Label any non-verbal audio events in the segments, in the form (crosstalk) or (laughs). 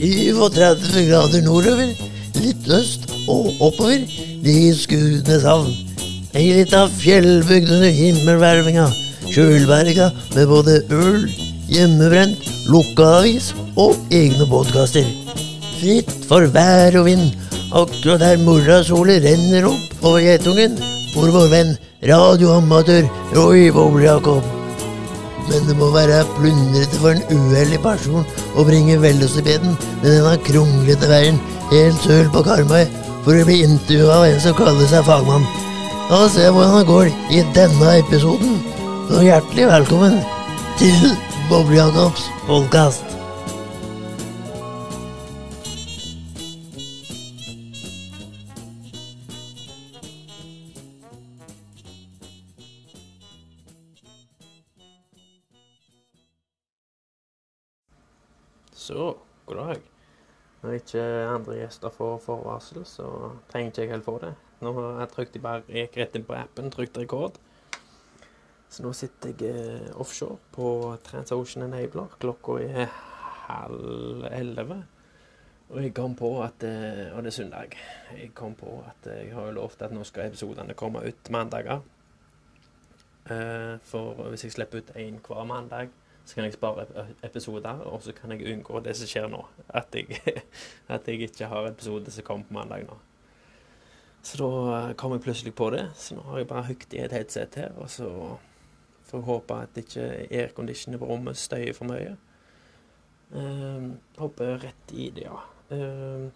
37 grader nordover, litt øst og oppover, de Skudeneshavn. Ei lita fjellbygd under himmelhvelvinga, Kjølberga med både øl, hjemmebrent, lukka avis og egne podkaster. Fritt for vær og vind, akkurat der morrasolet renner opp over Geitungen, hvor vår venn radioamatør Roy Boble-Jakob. Men det må være plundrete for en uheldig person å bringe velocipeden med denne kronglete veien helt søl på Karmøy for å bli intervjua av en som kaller seg fagmann. La oss se hvordan det går i denne episoden. Og hjertelig velkommen til Boble-Jacobs podkast. Så, god dag. Når ikke andre gjester får forvarsel, så trenger ikke jeg helt få det. Nå har jeg trykt jeg bare gikk rett inn på appen, trykt rekord. Så nå sitter jeg eh, offshore på TransOcean Enabler. Klokka er halv elleve. Og jeg kom på at eh, Og det er søndag. Jeg kom på at jeg har jo lovt at nå skal episodene komme ut mandager. Eh, For hvis jeg slipper ut én hver mandag, så kan jeg spare ep- episoder, og så kan jeg unngå det som skjer nå. At jeg, (laughs) at jeg ikke har episode som kommer på mandag nå. Så da eh, kom jeg plutselig på det, så nå har jeg bare hooket i et headset her, og så får jeg håpe at ikke airconditionen på rommet støyer for mye. Um, hopper rett i det, ja. Ehm,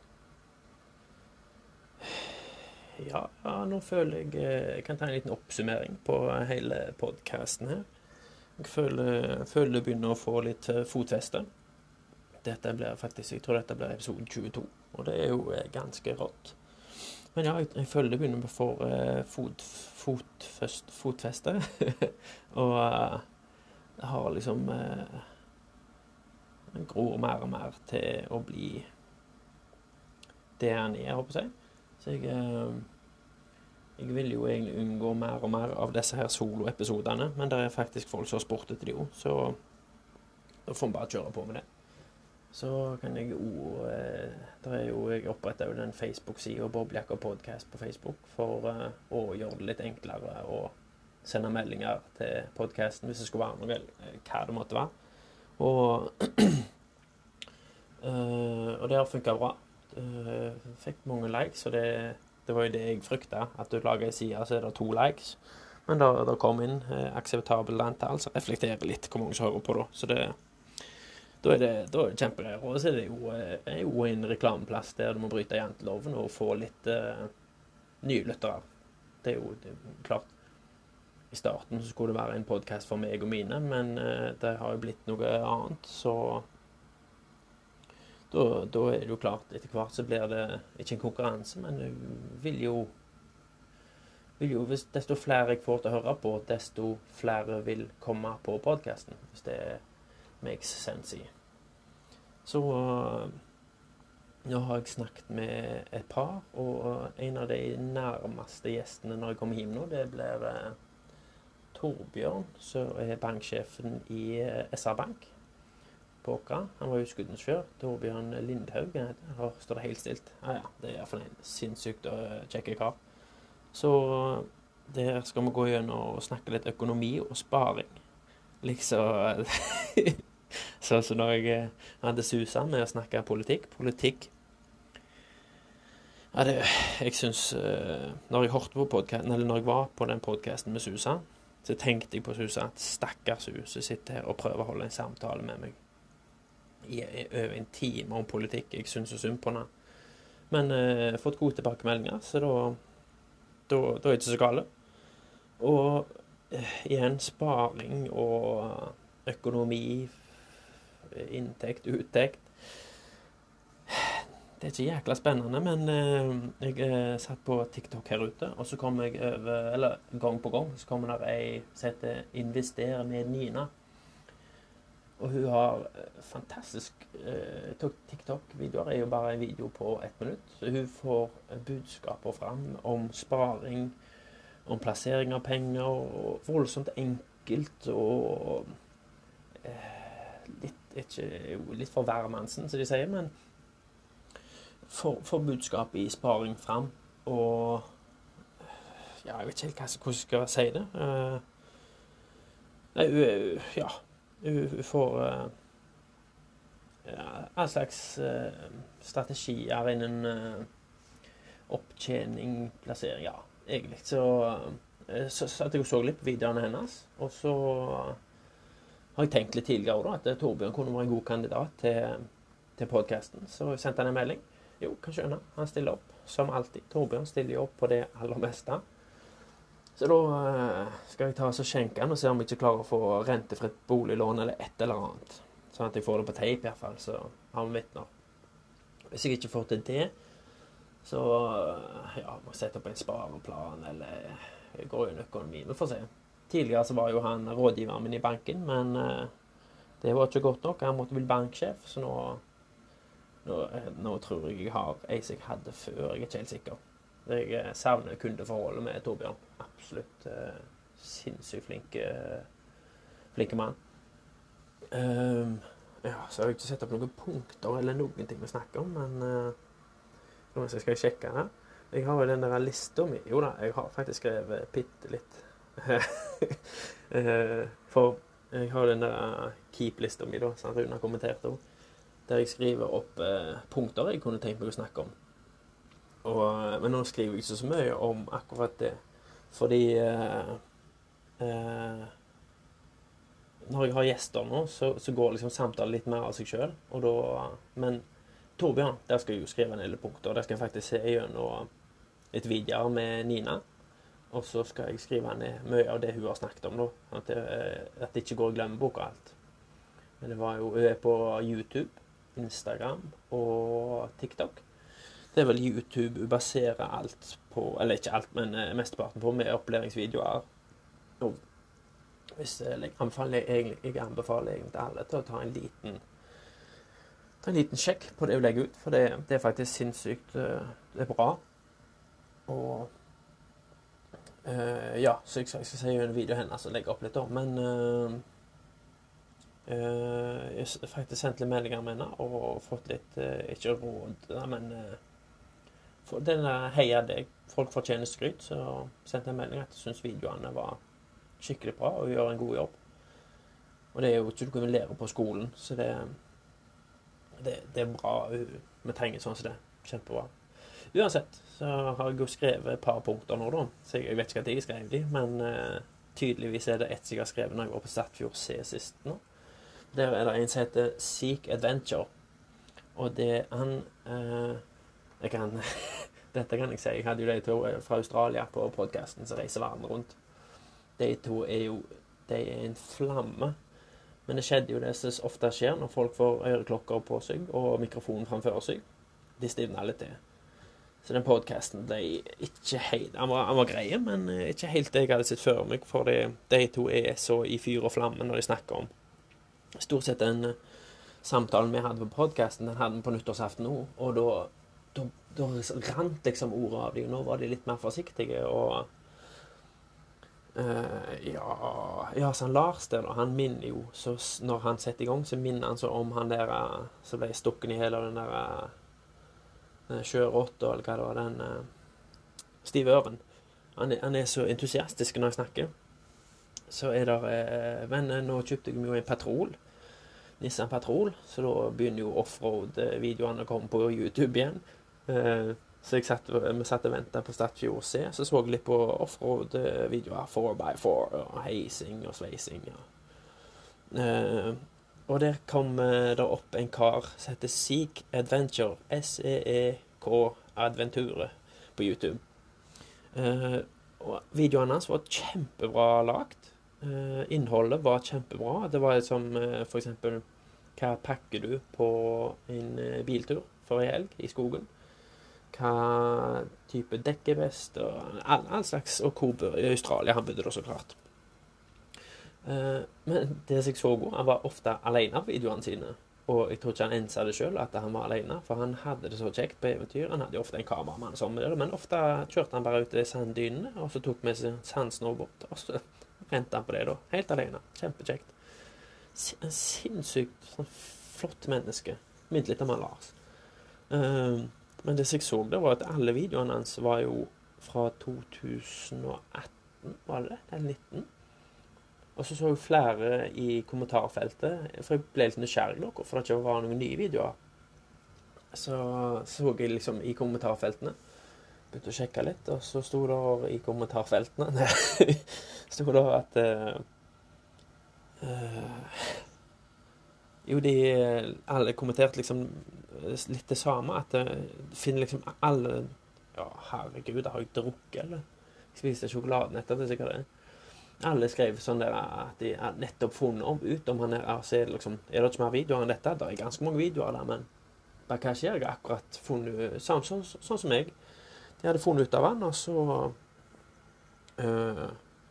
ja, nå føler jeg eh, Jeg kan ta en liten oppsummering på hele podkasten her. Jeg føler, føler det begynner å få litt eh, fotfeste. Dette blir faktisk, Jeg tror dette blir episode 22, og det er jo eh, ganske rått. Men ja, jeg, jeg føler det begynner å få fot, fot, først, fotfeste. (laughs) og jeg har liksom eh, gror mer og mer til å bli det han er, håper jeg. Så jeg eh, jeg vil jo egentlig unngå mer og mer av disse her soloepisodene, men det er faktisk folk som har spurt etter de òg, så da får vi bare kjøre på med det. Så kan jeg òg eh, er Jeg oppretta jo den Facebook-sida Boblejakker podcast på Facebook for eh, å gjøre det litt enklere å sende meldinger til podkasten hvis det skulle være noe, eller hva det måtte være. Og (clears throat) eh, Og det har funka bra. Eh, fikk mange likes, og det det var jo det jeg frykta, at du lager ei side, så er det to likes. Men da, da kom inn eh, akseptabelt antall, så reflekterer litt hvor mange som hører på da. Så det, da er det, da er det kjempegreier. Og så er det jo, eh, er jo en reklameplass der du må bryte janteloven og få litt eh, nye lyttere. Det er jo det er klart. I starten så skulle det være en podkast for meg og mine, men eh, det har jo blitt noe annet, så da, da er det jo klart, etter hvert så blir det ikke en konkurranse, men du vil jo, vil jo hvis Desto flere jeg får til å høre på, desto flere vil komme på podkasten. Hvis det makes sense. Så øh, nå har jeg snakket med et par, og en av de nærmeste gjestene når jeg kommer hjem nå, det blir eh, Torbjørn, som er banksjefen i eh, SR Bank på Åkra. Han var jo skuddensfjør. Torbjørn Lindhaug står det helt stilt. Ja, ja, det er iallfall en sinnssykt uh, kjekk kar. Så der skal vi gå gjennom og snakke litt økonomi og sparing. Liksom (laughs) Sånn som når jeg eh, hadde susa med å snakke politikk. Politikk ja, det, jeg syns uh, Når jeg hørte på podkasten, eller når jeg var på den podkasten med Susa, så tenkte jeg på Susa at stakkars hun som sitter her og prøver å holde en samtale med meg i over en time om politikk. Jeg syns så synd på henne. Men eh, fått gode tilbakemeldinger, så da, da, da er det ikke så gale. Og eh, igjen sparing og økonomi, inntekt, uttekt. Det er ikke jækla spennende, men eh, jeg eh, satt på TikTok her ute, og så kom jeg over Eller gang på gang så kommer det ei som heter 'Invester med Nina'. Og hun har eh, fantastisk eh, TikTok-videoer. er jo bare en video på ett minutt. Så hun får eh, budskaper fram om sparing, om plassering av penger, og voldsomt enkelt og litt, ikke, litt for hvermannsen, som de sier. Men får, budskapet i sparing fram. Og ja, jeg vet ikke helt hvordan jeg skal si det. Nei, ja, hun får uh, ja, all slags uh, strategier innen opptjening, plassering, ja, egentlig. Så, så satt jeg og så litt på videoene hennes, og så har jeg tenkt litt tidligere da, at Torbjørn kunne være en god kandidat til, til podkasten. Så jeg sendte han en melding. Jo, kan skjønne. Han stiller opp, som alltid. Torbjørn stiller jo opp på det aller meste. Så da uh, skal jeg ta og skjenke den og se om jeg ikke klarer å få rentefritt boliglån eller et eller annet. Sånn at jeg får det på tape, iallfall, så har vi vitner. Hvis jeg ikke får til det, så uh, ja, må jeg sette opp en spareplan eller gå inn økonomi. Vi får se. Tidligere så var jo han rådgiveren min i banken, men det var ikke godt nok. Han måtte bli banksjef, så nå, nå, nå tror jeg jeg har ei som jeg hadde før. Jeg er ikke helt sikker. Jeg eh, savner kundeforholdet med Torbjørn. Absolutt uh, sinnssykt flink, flinke mann. Um, ja, så har jeg ikke sett opp noen punkter eller noen ting å snakke om, men uh, skal jeg sjekke her. Jeg har jo den der lista mi Jo da, jeg har faktisk skrevet bitte litt. (laughs) For jeg har den der keep-lista mi, da, som Rune har kommentert òg, der jeg skriver opp punkter jeg kunne tenkt meg å snakke om. Og, men nå skriver jeg ikke så mye om akkurat det. Fordi eh, eh, Når jeg har gjester nå, så, så går liksom samtalen litt mer av seg sjøl. Men Torbjørn, der skal jeg jo skrive del punkter. Der skal jeg faktisk se gjennom et videoer med Nina. Og så skal jeg skrive ned mye av det hun har snakket om. da, At det, at det ikke går i glemmeboka alt. Men det var jo Hun er på YouTube, Instagram og TikTok. Det er vel YouTube baserer alt på Eller ikke alt, men uh, mesteparten på med opplæringsvideoer. Og hvis jeg anbefaler, jeg, jeg anbefaler egentlig alle til å ta en liten ta en liten sjekk på det hun legger ut, for det, det er faktisk sinnssykt uh, Det er bra. Og uh, Ja, så jeg, jeg skal si en video hennes og legge opp litt, da. Men uh, jeg har faktisk sendt litt meldinger med henne og fått litt Ikke råd, men den heia deg. Folk fortjener skryt. Så sendte jeg melding at jeg syns videoene var skikkelig bra og gjør en god jobb. Og det er jo ikke noe vi lærer på skolen, så det, det, det er bra. Vi trenger sånn som det. Kjempebra. Uansett så har jeg jo skrevet et par punkter nå, da. Så jeg vet ikke at jeg skrev de, men uh, tydeligvis er det ett som jeg har skrevet når jeg var på Statfjord C sist nå. Der er det en som heter Seek Adventure. Og det han uh, kan, (laughs) dette kan jeg si. Jeg hadde jo de to eh, fra Australia på podkasten som reiser verden rundt. De to er jo De er en flamme. Men det skjedde jo det som ofte skjer når folk får øreklokker på seg og mikrofonen framfor seg. De stivner litt til. Så den podkasten ble ikke helt Han var, han var grei, men eh, ikke helt det jeg hadde sett før meg. For de, de to er så i fyr og flamme når de snakker om Stort sett den eh, samtalen vi hadde på podkasten, den hadde vi på nyttårsaften òg. Og da da, rant liksom ordet av dem. Nå var de litt mer forsiktige. og uh, ja, ja, så Lars der, da, han minner jo så Når han setter i gang, så minner han så om han der uh, som ble stukket i hele den der uh, sjørotta, eller hva det var, den uh, Stive Ørven. Han han er, så entusiastisk når jeg snakker. Så er det Men nå kjøpte jeg jo en Patrol. Nissan Patrol, så da begynner jo offroad-videoene å komme på YouTube igjen. Eh, så satt, vi satt og venta på Statfjord C. Så så jeg litt på offroad-videoer. 4x4 og heising og sveising. Ja. Eh, og der kom det opp en kar som heter Seek Adventure. S-e-e-k Adventure på YouTube. Eh, og videoene hans var kjempebra lagd. innholdet var kjempebra. Det var som for eksempel Hva pakker du på en biltur for ei helg i skogen? Hva type dekk er best, og all, all slags Og hvor i Australia han bodde da, så klart. Uh, men det som jeg så òg, han var ofte alene på videoene sine. Og jeg tror ikke han ensa det sjøl, at han var alene, for han hadde det så kjekt på eventyr. Han hadde jo ofte en kameramann som det, men ofte kjørte han bare ut til sanddynene, og så tok med seg sandsnowboard, og så rente han på det, da. Helt alene. Kjempekjekt. En sinnssykt sånn flott menneske. Minnet litt om han Lars. Uh, Men det jeg så, det var at alle videoene hans var jo fra 2018, var det? Eller 19? Og så så jeg flere i kommentarfeltet, for jeg ble litt nysgjerrig nå, for det ikke var noen nye videoer. Så så jeg liksom i kommentarfeltene. Begynte å sjekke litt, og så sto det i kommentarfeltene (laughs) sto det at uh, Jo, de alle kommenterte liksom litt det samme. At det finner liksom alle Ja, herregud, har jeg drukket, eller? Jeg spiste sjokoladen etter det, sikkert det. Alle skrev sånn der at de har nettopp funnet ut om han er altså, er, liksom, er det ikke mer videoer enn dette. Det er ganske mange videoer der, men? Jeg har akkurat funnet Sånn, sånn, sånn som jeg. De hadde funnet ut av han, og så øh,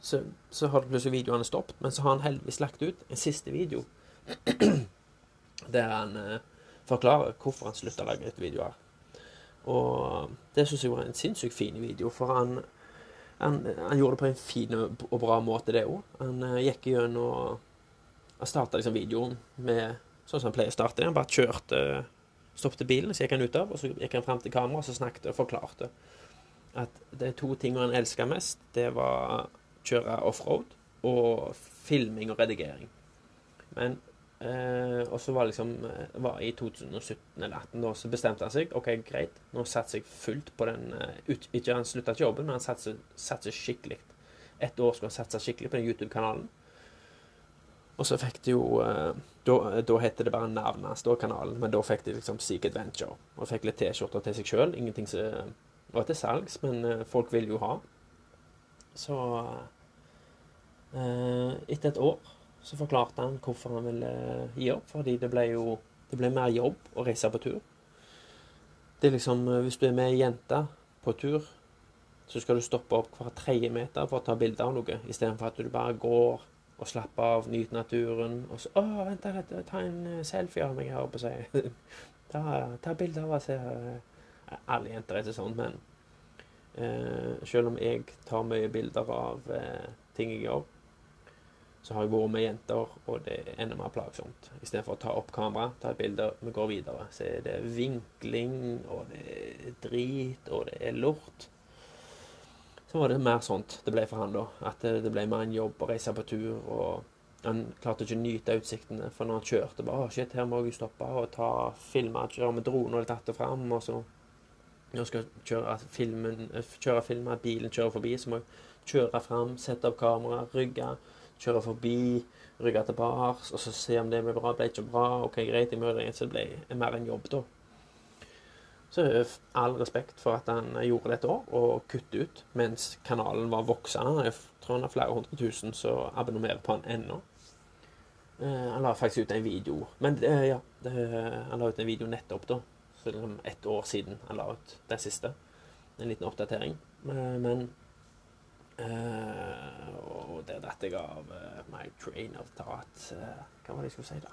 så, så har plutselig videoene stoppet. Men så har han heldigvis lagt ut en siste video der han uh, forklarer hvorfor han slutta å lage videoer. Og det syns jeg var en sinnssykt fin video, for han, han, han, gjorde det på en fin og bra måte, det òg. Han uh, gikk gjennom Han starta liksom videoen med sånn som han pleier å starte. Han bare kjørte Stoppet bilen, så gikk han ut av, og så gikk han fram til kameraet og så snakket og forklarte at de to tingene han elska mest, det var kjøre offroad og filming og redigering. Men Eh, og så var liksom eh, var i 2017 eller 2018 da, så bestemte han seg. OK, greit, nå satser jeg fullt på den uh, ut, Ikke han slutta ikke jobben, men han satser, satser skikkelig. Et år skulle han satse skikkelig på den YouTube-kanalen. Og så fikk de jo eh, da, da het det bare navnet hans, da, kanalen, men da fikk de liksom Seek Adventure. Og fikk litt T-skjorter til seg sjøl. Ingenting som var til salgs, men eh, folk ville jo ha. Så etter et år så forklarte han hvorfor han ville eh, gi opp. Fordi det ble jo det ble mer jobb å reise på tur. Det er liksom, eh, Hvis du er med ei jente på tur, så skal du stoppe opp hver tredje meter for å ta bilde av noe, istedenfor at du bare går og slapper av, nyter naturen, og så 'Å, vent litt, ta en eh, selfie av meg her oppe', sier jeg. ta, ta bilde av oss her. Alle jenter er ikke sånn, men eh, selv om jeg tar mye bilder av eh, ting jeg gjør, så har jeg vært med jenter, og det er enda mer plagsomt. Istedenfor å ta opp kamera, ta et bilde, vi går videre. Så er det vinkling, og det er drit, og det er lort. Så var det mer sånt det ble for han, da. At det, ble mer en jobb å reise på tur. og han klarte ikke å nyte utsiktene, for når han kjørte bare, å shit, her må jeg stoppe og ta filme, kjøre med drone og tatt det fram, og så når jeg skal kjøre filmen, kjøre filmen, bilen kjører forbi, så må jeg kjøre fram, sette opp kamera, rygge, kjøre forbi, rygge tilbake, og så se om det ble bra. Ble ikke bra, OK, greit, jeg møter en som ble mer enn jobb, da. Så all respekt for at han gjorde det et år, og kutte ut mens kanalen var voksende. Jeg tror han har flere hundre tusen som abonnerer på han ennå. Uh, han la faktisk ut en video Men uh, ja, han la ut en video nettopp, da. Så er ett år siden han la ut den siste. En liten oppdatering. Uh, men og der datt jeg av uh, my train of thought. Uh, hva var det jeg skulle si, da?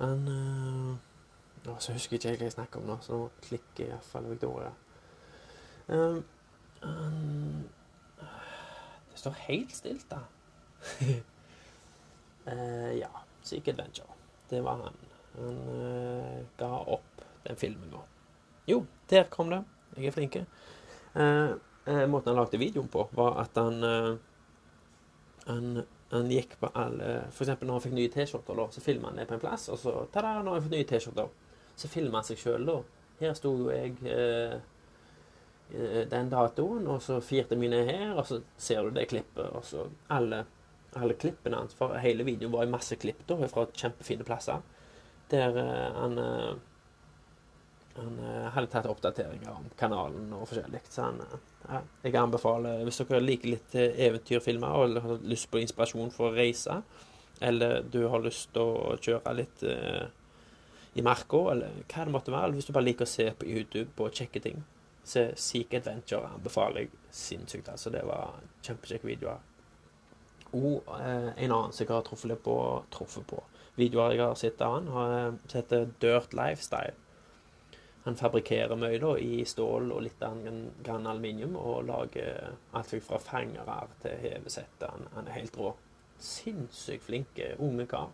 Men uh, Så husker jeg ikke hva jeg snakker om nå, så nå klikker iallfall Victoria. Um, um, det står helt stilt, da. (laughs) ja. Seek Adventure. Det var han. Han ga opp den filmen nå. Jo, der kom det. Jeg er flink. Uh, eh, måten han lagde videoen på, var at han, eh, han han gikk på alle eksempel når han fikk nye T-skjorter, så filma han det på en plass. Og så ta-da, nå har jeg fått nye T-skjorter. Så filma han seg sjøl, da. Her sto jo jeg eh, eh, den datoen, og så firte mine her, og så ser du det klippet. Og så alle, alle klippene hans, for hele videoen var i masse klipp da, fra kjempefine plasser. Der eh, han eh, han eh, hadde tatt oppdateringer om kanalen og forskjellig. Så han, eh, ja, jeg anbefaler, hvis dere liker litt eh, eventyrfilmer og har lyst på inspirasjon for å reise, eller du har lyst til å kjøre litt uh, i marka, eller hva det måtte være, eller hvis du bare liker å se på YouTube og sjekke ting, så Seek Adventure anbefaler jeg sinnssykt. altså Det var kjempekjekke videoer. Og uh, en annen som jeg har truffet på, truffet på videoer jeg har sett av han, har, heter Dirt Lifestyle. Han fabrikkerer mye i stål og litt grann aluminium, og lager alt fra fangere til hevesett. Han, han, er helt rå. Sinnssykt flink unge kar.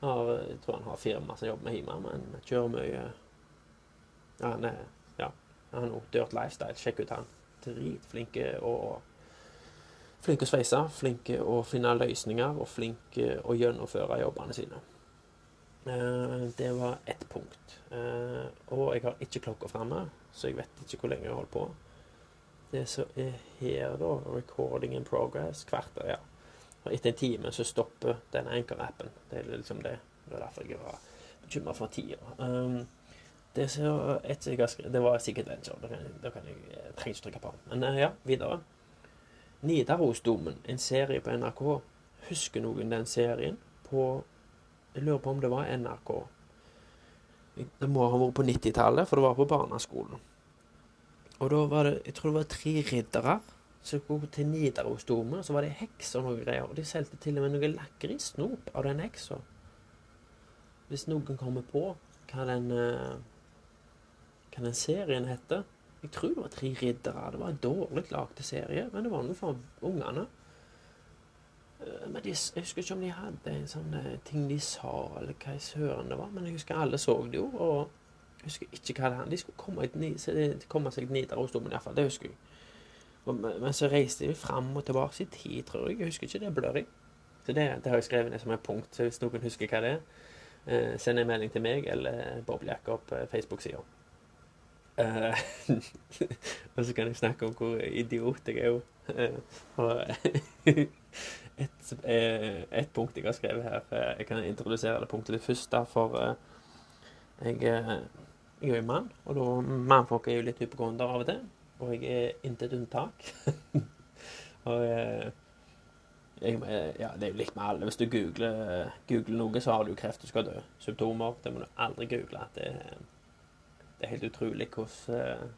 Har, jeg tror han har firma som jobber med hjemme, men kjører mye ja, Han er Han har Dirt Lifestyle. Sjekk ut han. Dritflink og Flink å sveise, flinke å finne løsninger og flinke å gjennomføre jobbene sine. Eh, det var ett punkt. Eh, og jeg har ikke klokka framme, så jeg vet ikke hvor lenge jeg holder på. Det som er her, da, recording in progress, kvarter, ja. Og etter en time så stopper den Anchor-appen. Det er liksom det. Det er derfor jeg var bekymra for tida. Um, det, så, et, det var sikkert Venture. Da kan jeg, da kan jeg, jeg trenger ikke trykke på. Men ja, videre. Nidarosdomen, en serie på NRK. Husker noen den serien? På Jeg lurer på om det var NRK. Det må ha vært på 90-tallet, for det var på barneskolen. Og da var det Jeg tror det var tre riddere som gikk til Nidarosdomen. Så var det heks og noe greier. Og de solgte til og med noe lakrissnop av den heksa. Hvis noen kommer på hva den, eh, hva den serien heter jeg tror det var Tre riddere. Det var en dårlig lagd serie, men det var noe for ungene. Eh, men de, jeg husker ikke om de hadde en sånn eh, ting de sa, eller hva i søren det var. Men jeg husker alle så det jo, og jeg husker ikke hva det var. De skulle komme, et, komme seg Nidarosdomen, iallfall. Det husker jeg. Men så reiste de fram og tilbake i tid, tror jeg. Jeg husker ikke det blurry. Så det, det, har jeg skrevet ned som et punkt. Så hvis noen husker hva det er, eh, send en melding til meg eller Bob Jakob Facebook-sida. Eh, (laughs) og så kan jeg snakke om hvor idiot jeg er jo. Uh, (laughs) et, uh, et, punkt jeg har skrevet her Jeg kan introdusere det punktet litt først. Da, for jeg, jeg, er jo mann, og da mannfolk er jo litt hypokondere av og til. Og jeg er intet unntak. (laughs) og jeg, ja, det er jo likt med alle. Hvis du googler, googler noe, så har du kreft og skal dø. Symptomer. Det må du aldri google. det det er helt utrolig hvordan, eh,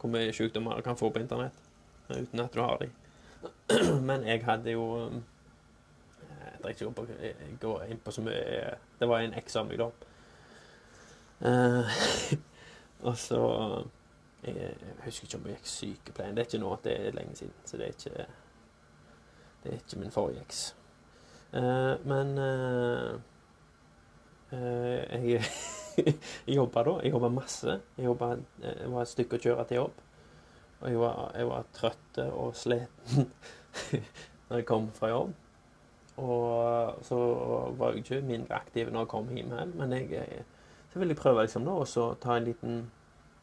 hvor mye sykdommer du kan få på internett eh, uten at du har dem. (clears throat) Men jeg hadde jo eh, Jeg trenger ikke å gå inn på så mye Det var en eks av meg, da. (laughs) og så jeg, husker ikke om jeg gikk sykepleien. Det er ikke nå, det er lenge siden. Så det er ikke, det er ikke min forrige eks. Uh, men uh, uh, (laughs) jeg jeg jobba da. Jeg jobba masse. Jeg, jobbet, jeg eh, var et stykke å kjøre til jobb. Og jeg var, jeg var trøtt og sliten (laughs) når jeg kom fra jobb. Og så var jeg ikke mindre aktiv når jeg kom hjem. Men jeg, jeg, så vil jeg prøve liksom nå å ta en liten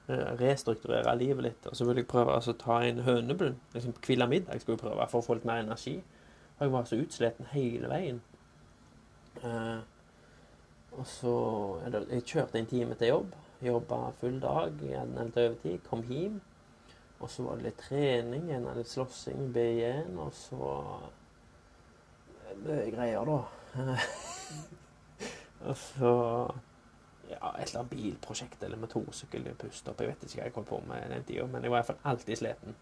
eh, Restrukturere livet litt. Og så vil jeg prøve å ta en hønebunn. Liksom Hvile middag skulle jeg prøve for å få litt mer energi. Og jeg var så utsliten hele veien. Uh, og så Jeg kjørte en time til jobb. Jobba full dag, gjerne litt overtid. Kom hjem. Og så var det litt trening, gjerne litt slåssing, B1, og så Mye greier, da. (laughs) og så ja, et eller annet bilprosjekt eller motorsykkel pustet Jeg vet ikke hva jeg holdt på med den tida, men jeg var iallfall alltid sliten.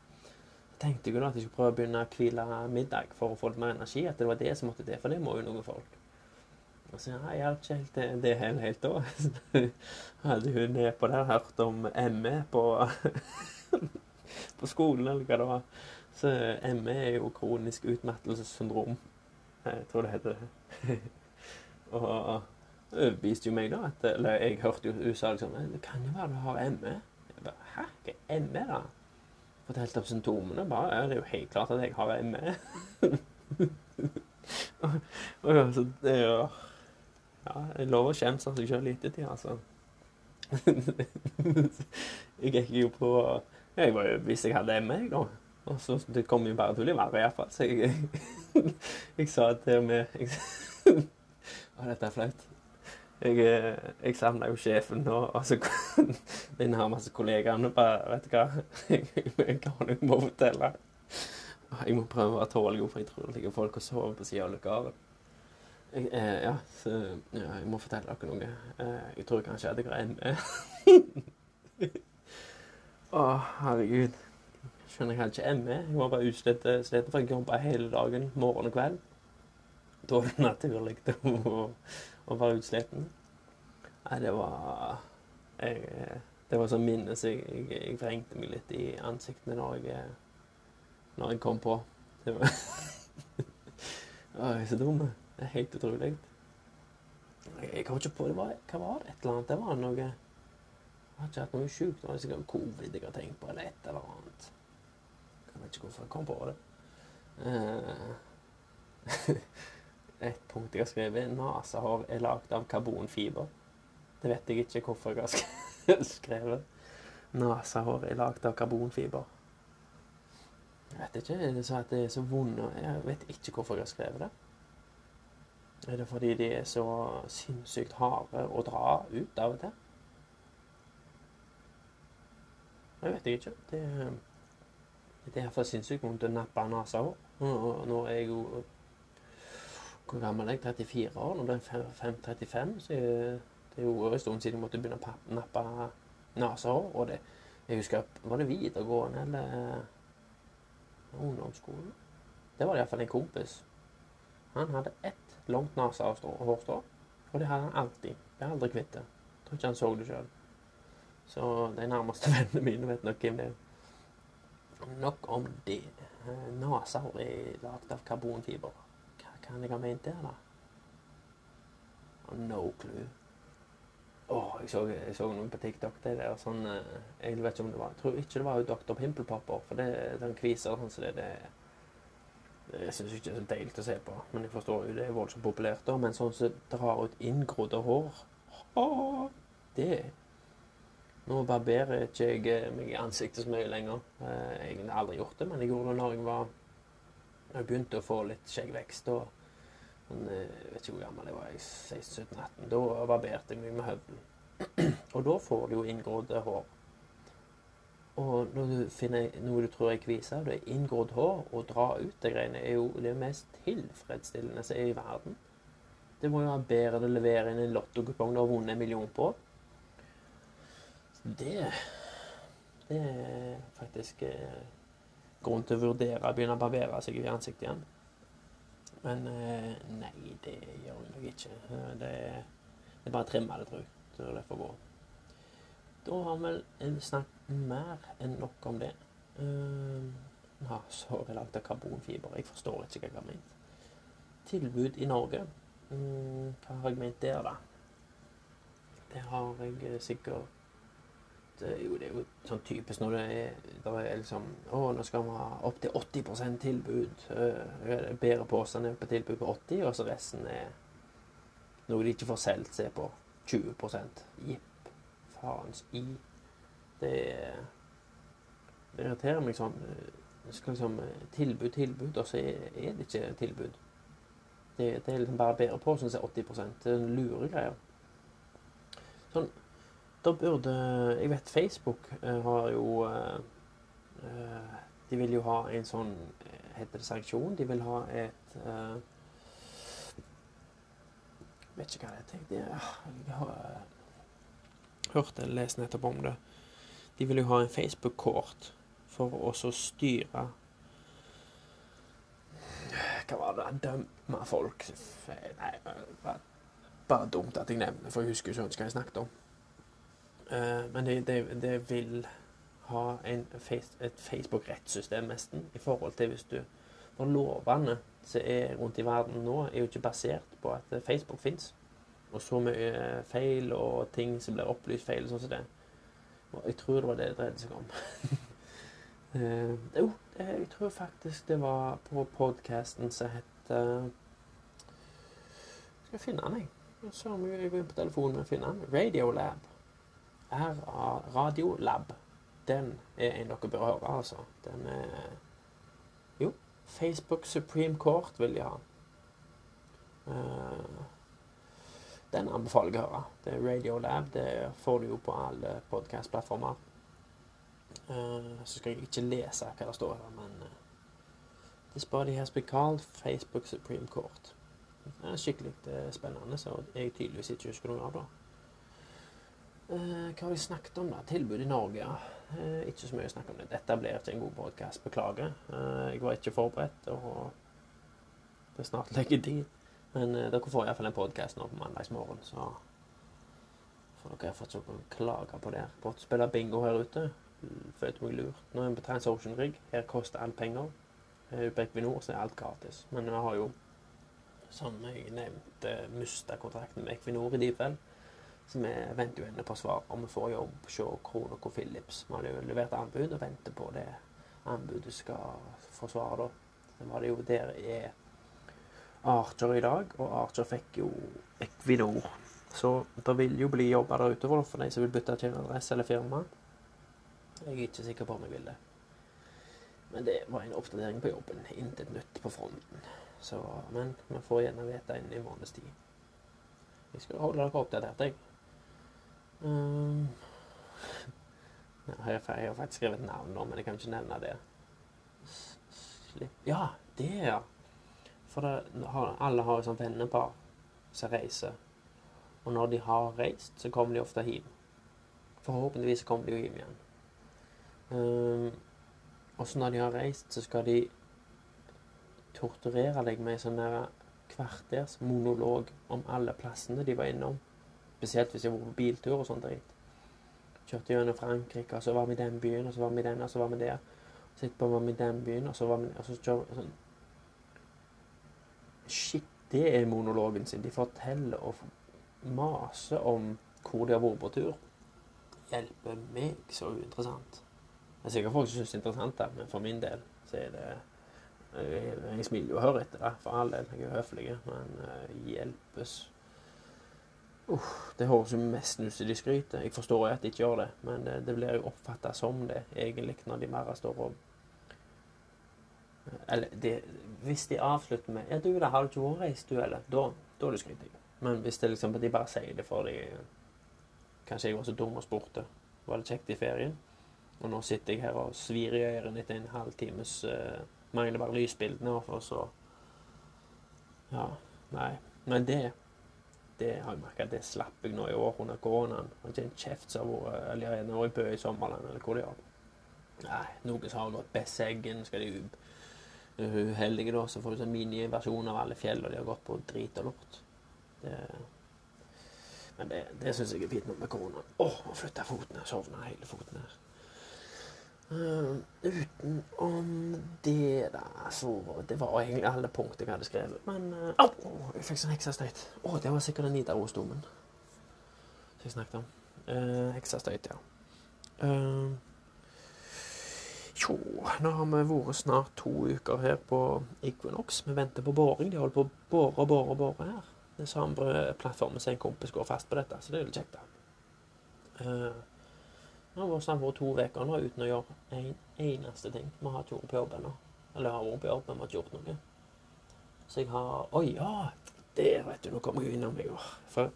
Jeg tenkte jo da at jeg skulle prøve å begynne å hvile middag for å få litt mer energi. At det var det som måtte til, for det må jo noen folk. Og så ja, jeg har ikke helt det, det helt, helt da. (laughs) hadde hun nedpå der hørt om ME på, (laughs) på skolen, eller hva det var. Så ME er jo kronisk utmattelsessyndrom. Jeg tror det heter det. (laughs) og overbeviste jo meg, da. At, eller jeg hørte jo hun sa liksom Det kan jo være du har ME. Jeg bare Hæ? Hva er ME, da? Fortalte om symptomene. Bare ja, det er jo helt klart at jeg har ME. (laughs) og, og, så det er jo ja, jeg lover å skjemmes av seg sjøl i ettertid, altså. (laughs) jeg gikk jo på Jeg var hvis jeg hadde ME, da. Og så Det kom jo bare til å bli iallfall. Så jeg, jeg, jeg sa til og med (laughs) Å, dette er flaut. Jeg, eh, jeg savna jo sjefen og, og så (laughs) de nærmeste kollegaene. Bare, vet du hva, (laughs) jeg, jeg har noe å fortelle. Jeg må prøve å være tålelig, for jeg tror det ligger folk og sover på sida av. Jeg, eh, ja, så ja, jeg må fortelle dere noe. Eh, jeg tror kanskje jeg hadde greie med Å, herregud. Skjønner jeg hadde ikke ME. Jeg var bare utslitt sliten, for jeg jobba hele dagen, morgen og kveld. Da er det naturlig (laughs) å, å være utsliten. Nei, det var jeg, Det var sånn minne så jeg, jeg, jeg vrengte meg litt i ansiktene når jeg, når jeg kom på. Det var (laughs) jeg er så dum. Det er helt utrolig. Jeg kom ikke på det var, Hva var det? Et eller annet? Det var noe Jeg har ikke hatt noe sjukt. Det er sikkert covid jeg har tenkt på, eller et eller annet. Jeg vet ikke hvorfor jeg kom på det. Eh, (laughs) et punkt jeg har skrevet Nesehår er lagd av karbonfiber. Det vet jeg ikke hvorfor jeg har sk- (laughs) skrevet. Nesehår er lagd av karbonfiber. Jeg vet ikke. Er det så at det er så vonde Jeg vet ikke hvorfor jeg har skrevet det. Er det fordi de er så sinnssykt harde å dra ut av og til? Jeg vet ikke. Det, det er iallfall sinnssykt vondt å nappe nesehår. Nå er jeg jo Hvor gammel er jeg? 34 år? Når jeg blir 5-35, så er det jo en stund siden jeg måtte begynne å nappe nesehår. Og det, jeg husker Var det videregående eller ungdomsskolen? Det var iallfall en kompis. Han hadde ett langt nesehårstrå, og det hadde han alltid. Er aldri kvitt det. Tror ikke han så det sjøl. Så de nærmeste (laughs) vennene mine vet nok hvem det er. Nok om det. Eh, Nesehår er lagd av karbonfiber. Hva kan jeg ha ment der, da? No clue. Åh, jeg så, jeg så noen på TikTok. Det der sånn eh, Jeg vet ikke om det var Jeg tror ikke det var jo Dr. Pimpelpopper, for det, den kviser sånn sånn så det, det det syns jeg ikke er så deilig å se på, men jeg forstår jo det er voldsomt populært. da, Men sånn som drar ut inngrodde hår Åh, Det Nå barberer ikke jeg eh, meg i ansiktet så mye lenger. Eh, Jeg har aldri gjort det, men jeg gjorde det når jeg var jeg begynte å få litt skjeggvekst. og men, eh, Jeg vet ikke hvor gammel jeg var, 16-17-18. Da barberte jeg meg med høvelen. (clears throat) Og da får du jo inngrodde hår. Og når du finner noe du tror er kvise, det er inngrodd hår, og dra ut de greiene, er jo det mest tilfredsstillende som er i verden. Det må jo være bedre å levere inn en lottokupong du har vunnet en million på. Det Det er faktisk eh, grunn til å vurdere å begynne å barbere seg i ansiktet igjen. Men eh, nei, det gjør jeg nok ikke. Det det er bare å trimme det, tror jeg. Så det får gå. Da har vi vel snakket mer enn nok om det. Uh, ja, så er lagd av karbonfiber. Jeg forstår ikke hva jeg har ment. Tilbud i Norge. Mm, hva har jeg ment der, da? Det har jeg eh, sikkert er jo, det er jo sånn typisk når det er, det er liksom Å, nå skal vi ha opp til 80 tilbud. Uh, bedre påstand er på tilbud på 80 og så resten er noe de ikke får solgt, se på 20% Jipp faens i. Det, det irriterer meg sånn. Det skal liksom tilbud, tilbud, og så er, er det ikke tilbud. Det, det er liksom bare bedre på, sånn som 80% Det er lure greier. Sånn, da burde Jeg vet Facebook eh, har jo eh, eh, De vil jo ha en sånn Heter det sanksjon? De vil ha et Jeg Vet ikke hva det heter. Jeg har hørt eller lest nettopp om det. De vil jo ha en Facebook-kort for å styre Hva var det? Dømme folk Nei, bare dumt at jeg nevner for jeg husker jo ikke hva jeg snakket om. Eh, men det, de, de, vil ha face, et Facebook-rettssystem nesten, i forhold til hvis du For lovene som er rundt i verden nå, er jo ikke basert på at Facebook fins. Og så mye feil og ting som blir opplyst feil og sånn som det. Og jeg tror det var det det dreide seg om. (laughs) Eh, jo, uh, jeg tror faktisk det var på podkasten som het uh, Skal finne den, jeg. Ser om jeg går inn på telefonen og finner den. Radiolab. RA Radiolab. Den er en dere bør høre, altså. Den er Jo. Facebook Supreme Court vil de ha. Eh, den anbefaler jeg å høre. Det er Radiolab. Det får du jo på alle podkastplattformer. Uh, så skal jeg ikke lese hva det står her, men This body has been called Facebook Supreme Court. Det er skikkelig uh, spennende, så jeg tydeligvis ikke husker noe av det. Uh, hva har vi snakket om, da? Tilbud i Norge? ja. Uh, ikke så mye å snakke om det. Dette blir ikke en god podkast. Beklager. Uh, jeg var ikke forberedt, og det er snart leggetid. Men dere får iallfall en podkast nå på mandagsmorgen, så får dere fortsatt klage på det. Bort spille bingo her ute. Følte meg lurt. Nå er vi på Transocean Rig. Her koster alt penger. Eh, På Equinor så er alt gratis. Men vi har jo, som jeg nevnte, mista kontrakten med Equinor i Divel. Så vi venter jo ennå på svar om vi får jobb hos og Philips. Vi har jo levert anbud og venter på det anbudet skal få svar, da. Så var det jo der er Archer i dag, og Archer fikk jo Equinor. Så det vil jo bli jobber der ute for de som vil bytte til adresse eller firma. Jeg er ikke sikker på om jeg vil det. Men det var en oppdatering på jobben. Intet nytt på fronten. Så, men vi får gjerne vite innen en måneds tid. Jeg skal holde dere oppdatert, jeg. Um, jeg, har, faktisk skrevet navn nå, men jeg kan ikke nevne det. Slipp Ja, det, ja. For det, alle har jo sånn vennepar som reiser. Og når de har reist, så kommer de ofte hjem. Forhåpentligvis kommer de jo hjem igjen. Um, og så når de har reist, så skal de torturere deg med en sånn kvarters monolog om alle plassene de var innom. Spesielt hvis jeg var på biltur og sånn dritt. Kjørte gjennom Frankrike, og så var vi i den byen, og så var vi den, og så var vi der. Så etterpå var vi i den byen, og så var vi og så kjører vi sånn Shit, det er monologen sin. De forteller og maser om hvor de har vært på tur. Hjelper meg så uinteressant. Det er sikkert folk som syns det er interessant, men for min del så er det Jeg, jeg smiler jo og hører etter, da, for all del. Jeg er høflig, men uh, hjelpes Uff, Det høres jo mest ut som de skryter. Jeg forstår jo at de ikke gjør det, men det, det blir jo oppfatta som det, egentlig, når de mer står og Eller det, hvis de avslutter med 'Ja, du, da har du ikke vært reist, du, eller?' Da, da er det skryting. Men hvis det liksom, de bare sier det fordi Kanskje jeg var så dum og spurte. Var det kjekt i ferien? Og nå sitter jeg her og svir i ørene etter en halvtimes uh, Mangler bare lysbildene, og så Ja, nei. Men det det har jeg merka det slapp jeg nå i år under koronaen. Det er ikke en kjeft som har vært eller jeg er nå i Bø i sommerland, eller hvor de har. Nei, noen som har gått Besseggen, skal de u- er uheldige da, så får du sånn miniversjon av alle fjell, og de har gått på drit og lort. Det, men det, det syns jeg er fint nok med koronaen. Å flytte foten her, sovna hele foten her. Uh, utenom det, da, så Det var egentlig alle punkt jeg hadde skrevet. Men uh, oh, jeg fikk sånn heksastøyt. Å, det var sikkert den Nidarosdomen som jeg snakket om. Uh, heksastøyt, ja. Uh, jo, nå har vi vært snart to uker her på Equinox. Vi venter på boring. De holder på å bore og bore og bore her. Det er samme plattformen som en kompis går fast på dette, så det er litt kjekt, da. Uh, nå har vært snart for to uker nå uten å gjøre en eneste ting. Vi har ikke vært på jobb ennå. Eller jeg har vært på jobb, men vi har ikke gjort noe. Så jeg har Oi, ja! Der, vet du. Nå kommer jeg innom meg. For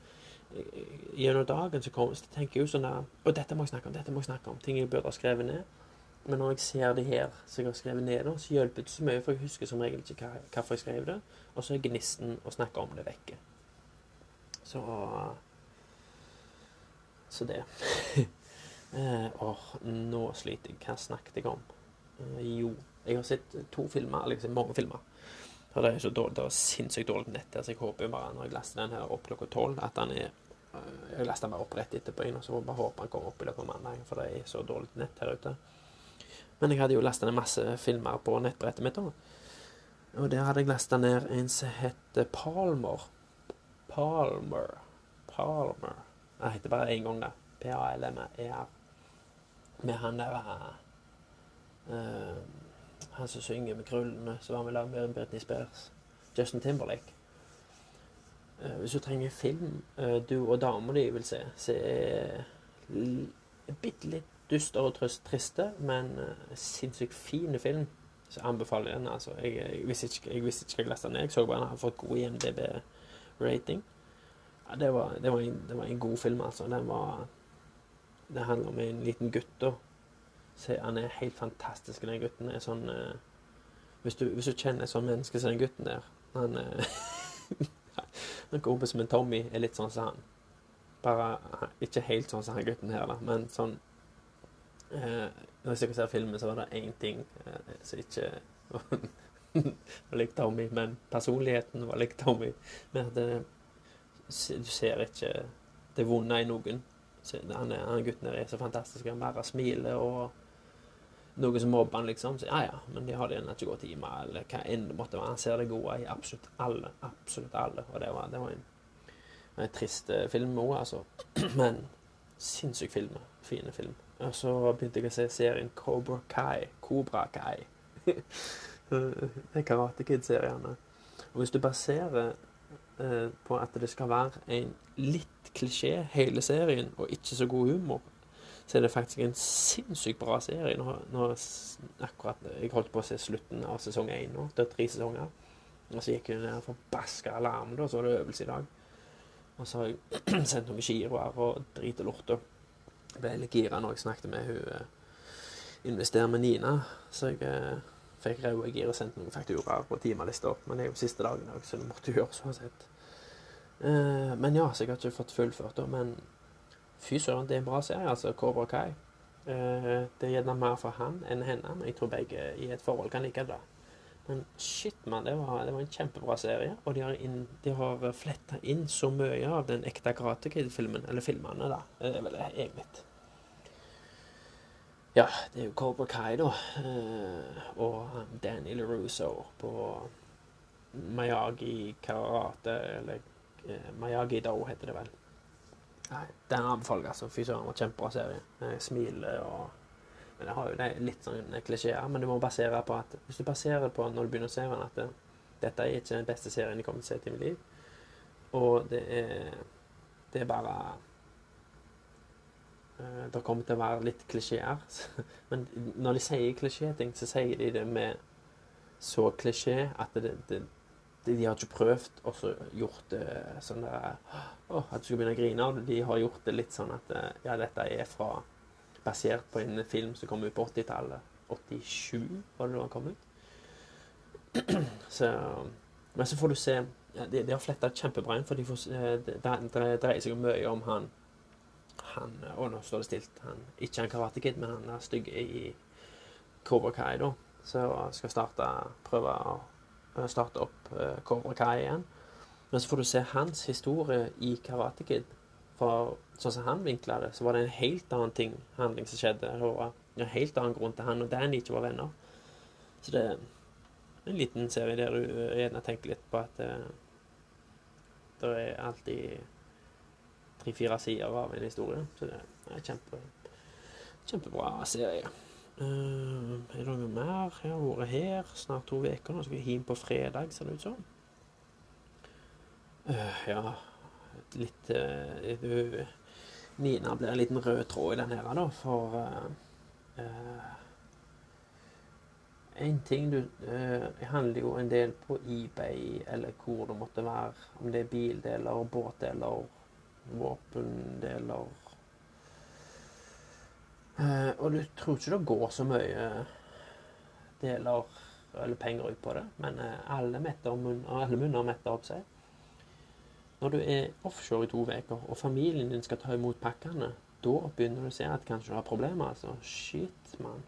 eh, gjennom dagen så, kommer, så tenker jeg jo sånn der Å, dette må jeg snakke om. Dette må jeg snakke om. Ting jeg burde ha skrevet ned. Men når jeg ser det her som jeg har skrevet ned da, så hjelper det så mye, for jeg husker som regel ikke hva, hvorfor jeg skrev det. Og så er gnisten å snakke om det vekke. Så Så det. (laughs) Eh, åh, nå sliter jeg. Hva snakket jeg om? Eh, jo, jeg har sett to filmer, liksom mange filmer. Og det er så dårlig, det er sinnssykt dårlig nett her, så jeg håper bare når jeg laster den her opp klokka tolv, at den er eh, Jeg laster den bare opp rett etterpå, og så bare håper den kommer opp i løpet av mandagen, for det er så dårlig nett her ute. Men jeg hadde jo lasta ned masse filmer på nettbrettet mitt, da. Og der hadde jeg lasta ned en som heter Palmer. Palmer. Palmer. Jeg heter bare én gang, da. P-a-l-m-e-r. Med han der uh, Han som synger med krullene, som var med lag med Britney Spears. Justin Timberlake. Uh, hvis du trenger film uh, du og dama di vil se, så er bitte litt dyster og triste, men sinnssykt fin film. Så anbefaler jeg den. altså. Jeg, jeg, visste ikke, jeg visste ikke jeg leste den ned. Jeg så bare den hadde fått god IMDb-rating. Ja, det, var, det, en, det var en god film, altså. Den var Det handler om en liten gutt, da. Så han er helt fantastisk, den gutten. er sånn eh, hvis, du, hvis du kjenner et sånt menneske som den gutten der Han eh, (laughs) Han som en Tommy er litt sånn som han. Bare ikke helt sånn som han gutten her, da, men sånn eh, Når jeg ser filmen, så var det én ting eh, som ikke (laughs) var lik Tommy, men personligheten var lik Tommy. Men at du ser ikke det vonde i noen. Han, han gutten der er så fantastisk. Han bare smiler og noen som mobber han, liksom. Så ja, ja, men de har det ikke gått i meg, eller hva enn det måtte være. Han ser det gode i absolutt alle. Absolutt alle. Og det var, det var en En trist eh, film òg, altså. (clears throat) Men sinnssyk film. Fine film. Og så begynte jeg å se serien Cobra Kai. Cobra Kai. (laughs) det er Karate Kid-seriene. Og hvis du baserer eh, på at det skal være en litt klisjé hele serien, og ikke så god humor, så er det faktisk en sinnssykt bra serie. Nå, nå, akkurat, Jeg holdt på å se slutten av sesong én nå. Det er tre sesonger. Og så gikk jeg ned forbaska alarm, da, så var det øvelse i dag. Og så har jeg (clears throat) sendt noen giroer og drit og lort. Og ble litt gira når jeg snakket med hun eh, investerer med Nina. Så jeg eh, fikk røde gir og sendt noen fakturaer på timelister. Men det er jo siste dagen så det måtte gjøres uansett. Eh, men ja, så jeg har ikke fått fullført det. Men fy søren, det er en bra serie, altså. Cobra Kai. Uh, det er gjerne mer for han enn henne, men jeg tror begge i et forhold kan like det. Men shit, mann, det, det, var en kjempebra serie. Og de har, inn, har fletta inn så mye av den ekte Karate Kid-filmen, eller filmene, da. Det er vel egentlig. Ja, det er jo Cobra Kai, da. Uh, og Danny LaRusso på Mayagi Karate, eller eh, Mayagi Do, heter det vel. Nei, Den anbefaler jeg, altså. Fy søren, var kjempebra serie. Smiler og men det har jo det litt sånn klisjeer. Men du må basere på at hvis du baserer på når du begynner å se den, at det, dette er ikke den beste serien jeg kommer til å se i mitt liv, og det er, det er bare uh, Det kommer til å være litt klisjeer. (laughs) Men når de sier klisjéting, så sier de det med så klisjé at det, det, de, de har ikke prøvd og så gjort det sånn der Å, at du skal begynne å grine. De har gjort det litt sånn at Ja, dette er fra basert på en film som kom ut på 80-tallet. 87 var det da han kom ut. (clears throat) så, men så får du se ja, De, de har fletta kjempebra inn, for de får, det, det, dreier seg mye om han han, Å, nå står det stilt. Han, ikke han Karate Kid, men han er stygg i Cobra Kai, da. Så skal starte, prøve å starte opp uh, Cobra Kai igjen. Men så får du se hans historie i Karate Kid. For sånn som han vinkla det, så var det en helt annen ting, handling som skjedde. Det var en helt annen grunn til han og Danny ikke var venner. Så det er en liten serie der du gjerne tenker litt på at uh, det er alltid tre-fire sider av en historie. Så det er kjempe, kjempebra serie. Uh, er det noe mer? Jeg har vært her snart to uker. Nå skal jeg hjem på fredag, ser det ut som. Uh, ja litt uh, Nina blir en liten rød tråd i den her, da, for uh, En ting du handler jo en del på eBay, eller hvor det måtte være. Om det er bildeler, båtdeler, våpendeler uh, Og du tror ikke det går så mye deler eller penger ut på det, men alle, munner, munn, alle munner metter opp seg. Når du er offshore i to uker, og familien din skal ta imot pakkene, da begynner du å se at kanskje du har problemer. altså. Shit, mann.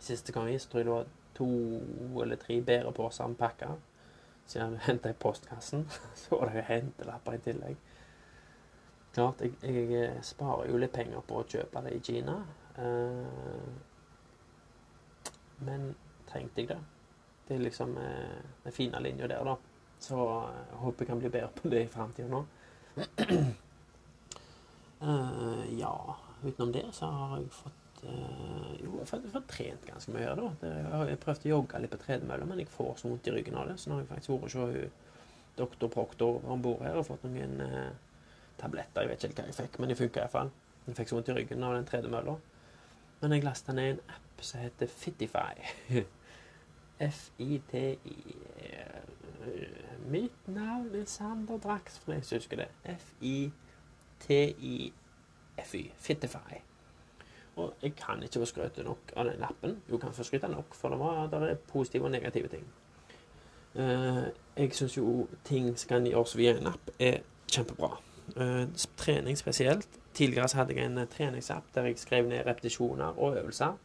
Siste gang jeg tror jeg det var to eller tre bedre poser med pakker. Så jeg henta i postkassen. (laughs) Så var det jo hentelapper i tillegg. Klart, jeg, jeg, sparer jo litt penger på å kjøpe det i Kina. Eh, men trengte jeg det? Det er liksom eh, den fine linja der, da. Så jeg håper jeg kan bli bedre på det i framtida nå. uh, (clears throat) ja, utenom det så har jeg fått uh, Jo, jeg har fått, trent ganske mye, da. Det, jeg prøvd å jogge litt på tredemølla, men jeg får så vondt i ryggen av det. Så nå har jeg faktisk vært hos doktor Proktor om bord her og fått noen uh, tabletter. Jeg vet ikke hva jeg fikk, men de funka iallfall. Jeg fikk så vondt i ryggen av den tredemølla. Men jeg lasta ned en app som heter Fitify. (laughs) F-I-T-I Mitt navn er Sander Draxfri. Jeg husker det. F-I-T-I-F-Y. Fitify. Og jeg kan ikke få skryte nok av den lappen. Jo, kan få skryte nok, for det, var, det er positive og negative ting. Uh, jeg syns jo ting som kan gjøres via en app, er kjempebra. Uh, trening spesielt. Tidligere så hadde jeg en treningsapp der jeg skrev ned repetisjoner og øvelser.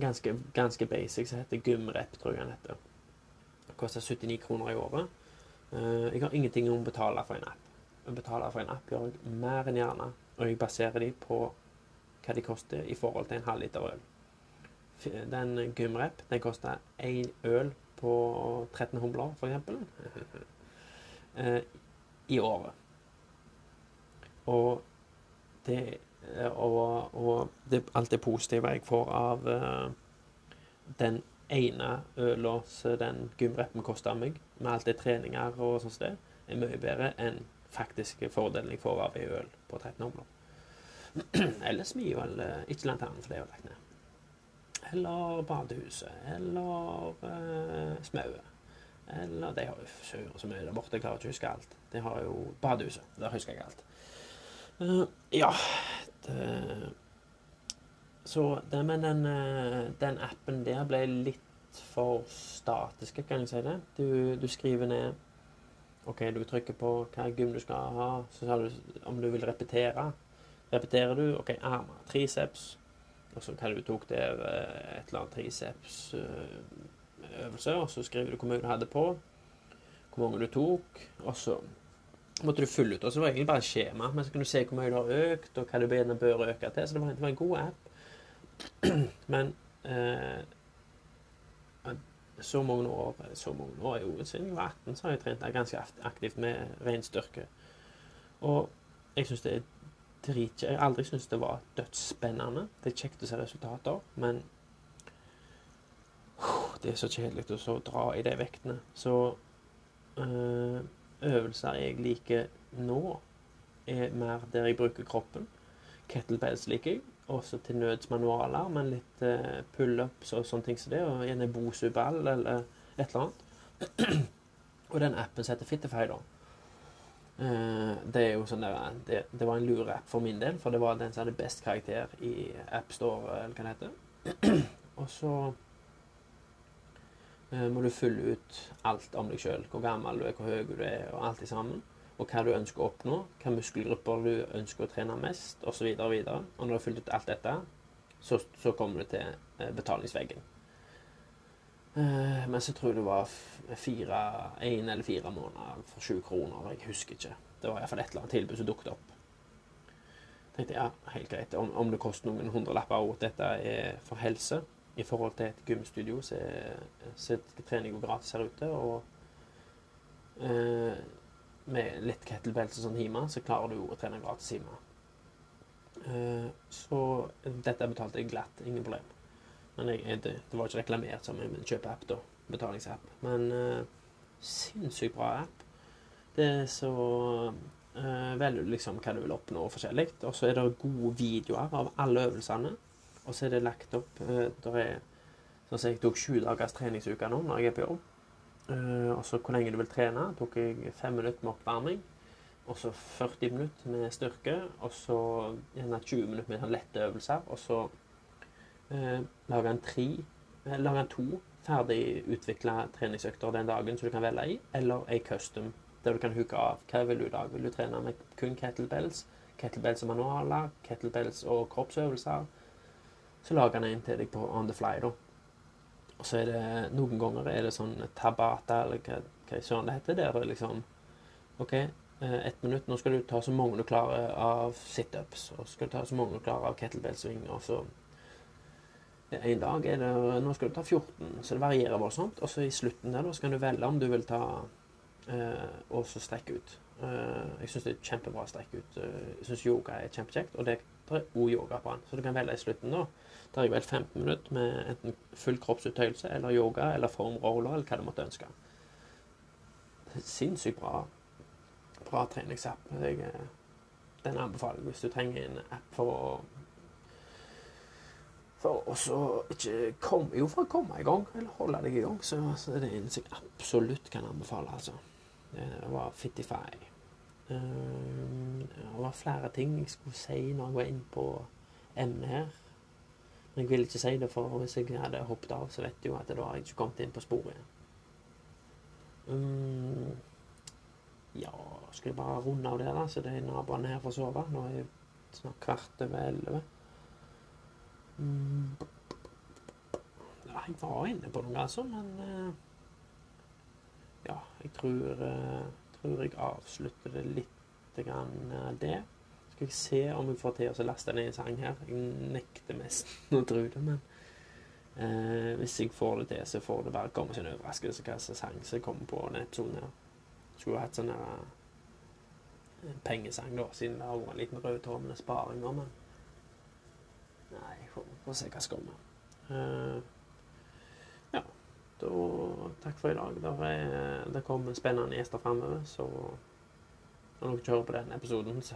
Ganske, ganske basic, som heter Gymrep, tror jeg den heter koster 79 kroner i året. Uh, jeg har ingenting om å betale for en app. Å betale for en app gjør jeg mer enn gjerne, og jeg baserer de på hva de koster i forhold til en halvliter øl. Den Gymrep den koster én øl på 13 humler, f.eks. Uh, (laughs) i året. Og det og, og det, alt det positive jeg får av uh, den ene øla som den gymreppen koster meg, med alt det treninger og sånt, det, er mye bedre enn faktiske fordelen jeg får av ei øl på 13 omløp. (clears throat) eller eller ikke Lanternen, for det er jo lagt ned. Eller Badehuset, eller uh, Smauet. Eller De har jo så mye der borte, jeg klarer ikke å huske alt. De har jo Badehuset, der husker jeg alt. Uh, ja det, Så det, med den, uh, den, appen der ble litt for statisk, kan jeg si det. Du, du skriver ned OK, du trykker på hva gym du skal ha, så sa du om du vil repetere. Repeterer du OK, armer, triceps, og så hva du tok der, et eller annet triceps-øvelse, og så skriver du hvor mye du hadde på, hvor mange du tok, og så måtte du fylle ut. Og så var det egentlig bare et skjema, men så kunne du se hvor mye du har økt, og hva du gjerne bør øke til. Så det var, det var en god app. (clears throat) men eh, så mange år så mange år jo, Siden jeg var 18, så har jeg trent ganske aktivt med ren styrke. Og jeg syns det er dritkjekt. Jeg har aldri syntes det var dødsspennende. Det er kjekt å se resultater, men det er så kjedelig å dra i de vektene. Så øh, øvelser jeg liker nå, er mer der jeg bruker kroppen. Kettlebells liker jeg. Også til nøds manualer, men litt uh, pullups og sånne ting som det. Og gjerne Bosu-ball eller et eller annet. (clears throat) og den appen som heter Fittify, da Eh, det er jo sånn der, det, det var en lur app for min del, for det var den som hadde best karakter i AppStore, eller hva det heter. (clears throat) og så må du fylle ut alt om deg sjøl. Hvor gammel du er, hvor høy du er, og alt det sammen. Og hva du ønsker å oppnå, hvilke muskelgrupper du ønsker å trene mest, osv. Og, så videre. og når du har fylt ut alt dette, så, så kommer du til uh, betalingsveggen. Uh, men så tror jeg det var fire, en eller fire måneder for sju kroner. Jeg husker ikke. Det var iallfall et eller annet tilbud som dukket opp. tenkte ja, helt greit. Om, om det koster noen hundrelapper og at dette er for helse i forhold til et gymstudio, så, så jeg jo gratis her ute. Og eh, med litt kettlebelt og sånn hjemme, så klarer du å trene gratis hjemme. Eh, så dette betalte jeg glatt. Ingen problem. Men jeg, jeg, det, var ikke reklamert som en kjøpeapp, da. Betalingsapp. Men eh, sinnssykt bra app. Det er så eh, velger du liksom hva du vil oppnå forskjellig. Og så er det gode videoer av alle øvelsene. Og så er det lagt opp uh, der er, Sånn jeg tok sju dagers treningsuke nå når jeg er på jobb. Uh, og så hvor lenge du vil trene. tok jeg fem minutter med oppvarming. Og så 40 minutter med styrke. Og så gjerne 20 minutter med lette øvelser. Og så eh, lager en tre, eh, lager en to ferdig utvikla treningsøkter den dagen som du kan velge i, eller ei custom der du kan hooke av. Hva vil du i dag? Vil du trene med kun kettlebells? Kettlebells og manualer? Kettlebells og kroppsøvelser? Så lager han en til deg på on the fly, da. Og så er det noen ganger er det sånn tabata, eller hva, hva søren det heter, der det liksom OK, eh, ett minutt. Nå skal du ta så mange du klarer av situps, og så skal du ta så mange du klarer av kettlebellsving, og så en dag er det Nå skal du ta 14, så det varierer voldsomt. Og så i slutten der da, så kan du velge om du vil ta eh, og så strekke ut. Eh, jeg syns det er kjempebra å strekke ut. Eh, jeg syns yoga er kjempekjekt, og det òg yoga på den. Så du kan velge i slutten, da. Der jeg valgt 15 minutter med enten full kroppsutøyelse eller yoga eller formroller eller hva du måtte ønske. Sinnssykt bra, bra treningsapp. Jeg, eh, den anbefaler jeg hvis du trenger en app for å for å ikke komme Jo, for å komme i gang, eller holde deg i gang, så, så er det en som jeg absolutt kan anbefale, altså. Det var Fittify. Um, det var flere ting jeg skulle si når jeg var inne på emnet her. Men jeg vil ikke si det, for hvis jeg hadde hoppet av, så vet du jo at da har jeg ikke kommet inn på sporet igjen. Um, ja, skal jeg bare runde av det, da, så det er naboene her får sove. Nå er det snart kvart over elleve. Mm. Ja, jeg var inne på noe, altså, men uh, Ja, jeg tror, uh, tror jeg avslutter det litt grann uh, det. Skal jeg se om jeg får til å laste ned en sang her. Jeg nekter nesten (laughs) å tro det, men hvis jeg får det til, så får det bare komme som en overraskelse hva slags sang som kommer på denne episoden her. Skulle hatt sånn en pengesang, da, siden det har vært en liten rød tråd med sparing nå, men Nei, får får se hva som kommer. Eh, da takk for i dag. Det, er, det kommer spennende gjester framover, så når dere ikke hører på den episoden, så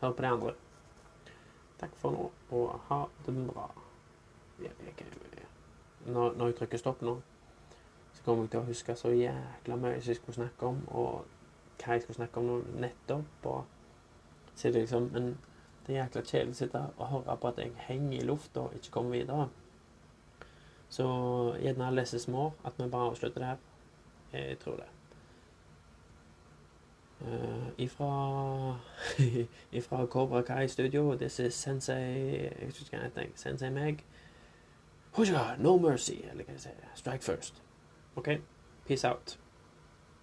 hør på de andre. Takk for nå, og ha det bra. Når, når jeg trykker stopp nå, så kommer jeg til å huske så jækla mye som jeg skulle snakke om, og hva jeg skulle snakke om nå nettopp. Og så det liksom Men det er jækla kjedelig å sitte og høre på at jeg henger i lufta og ikke kommer videre. Så gjerne less is små, at vi bare avslutter det her. Jeg tror det. Uh, ifra (laughs) ifra Cobra Kai Studio, this is Sensei Jeg husker ikke hva han heter. Sensei Meg. Husha, no mercy, eller hva jeg sier. Strike first. OK? Peace out.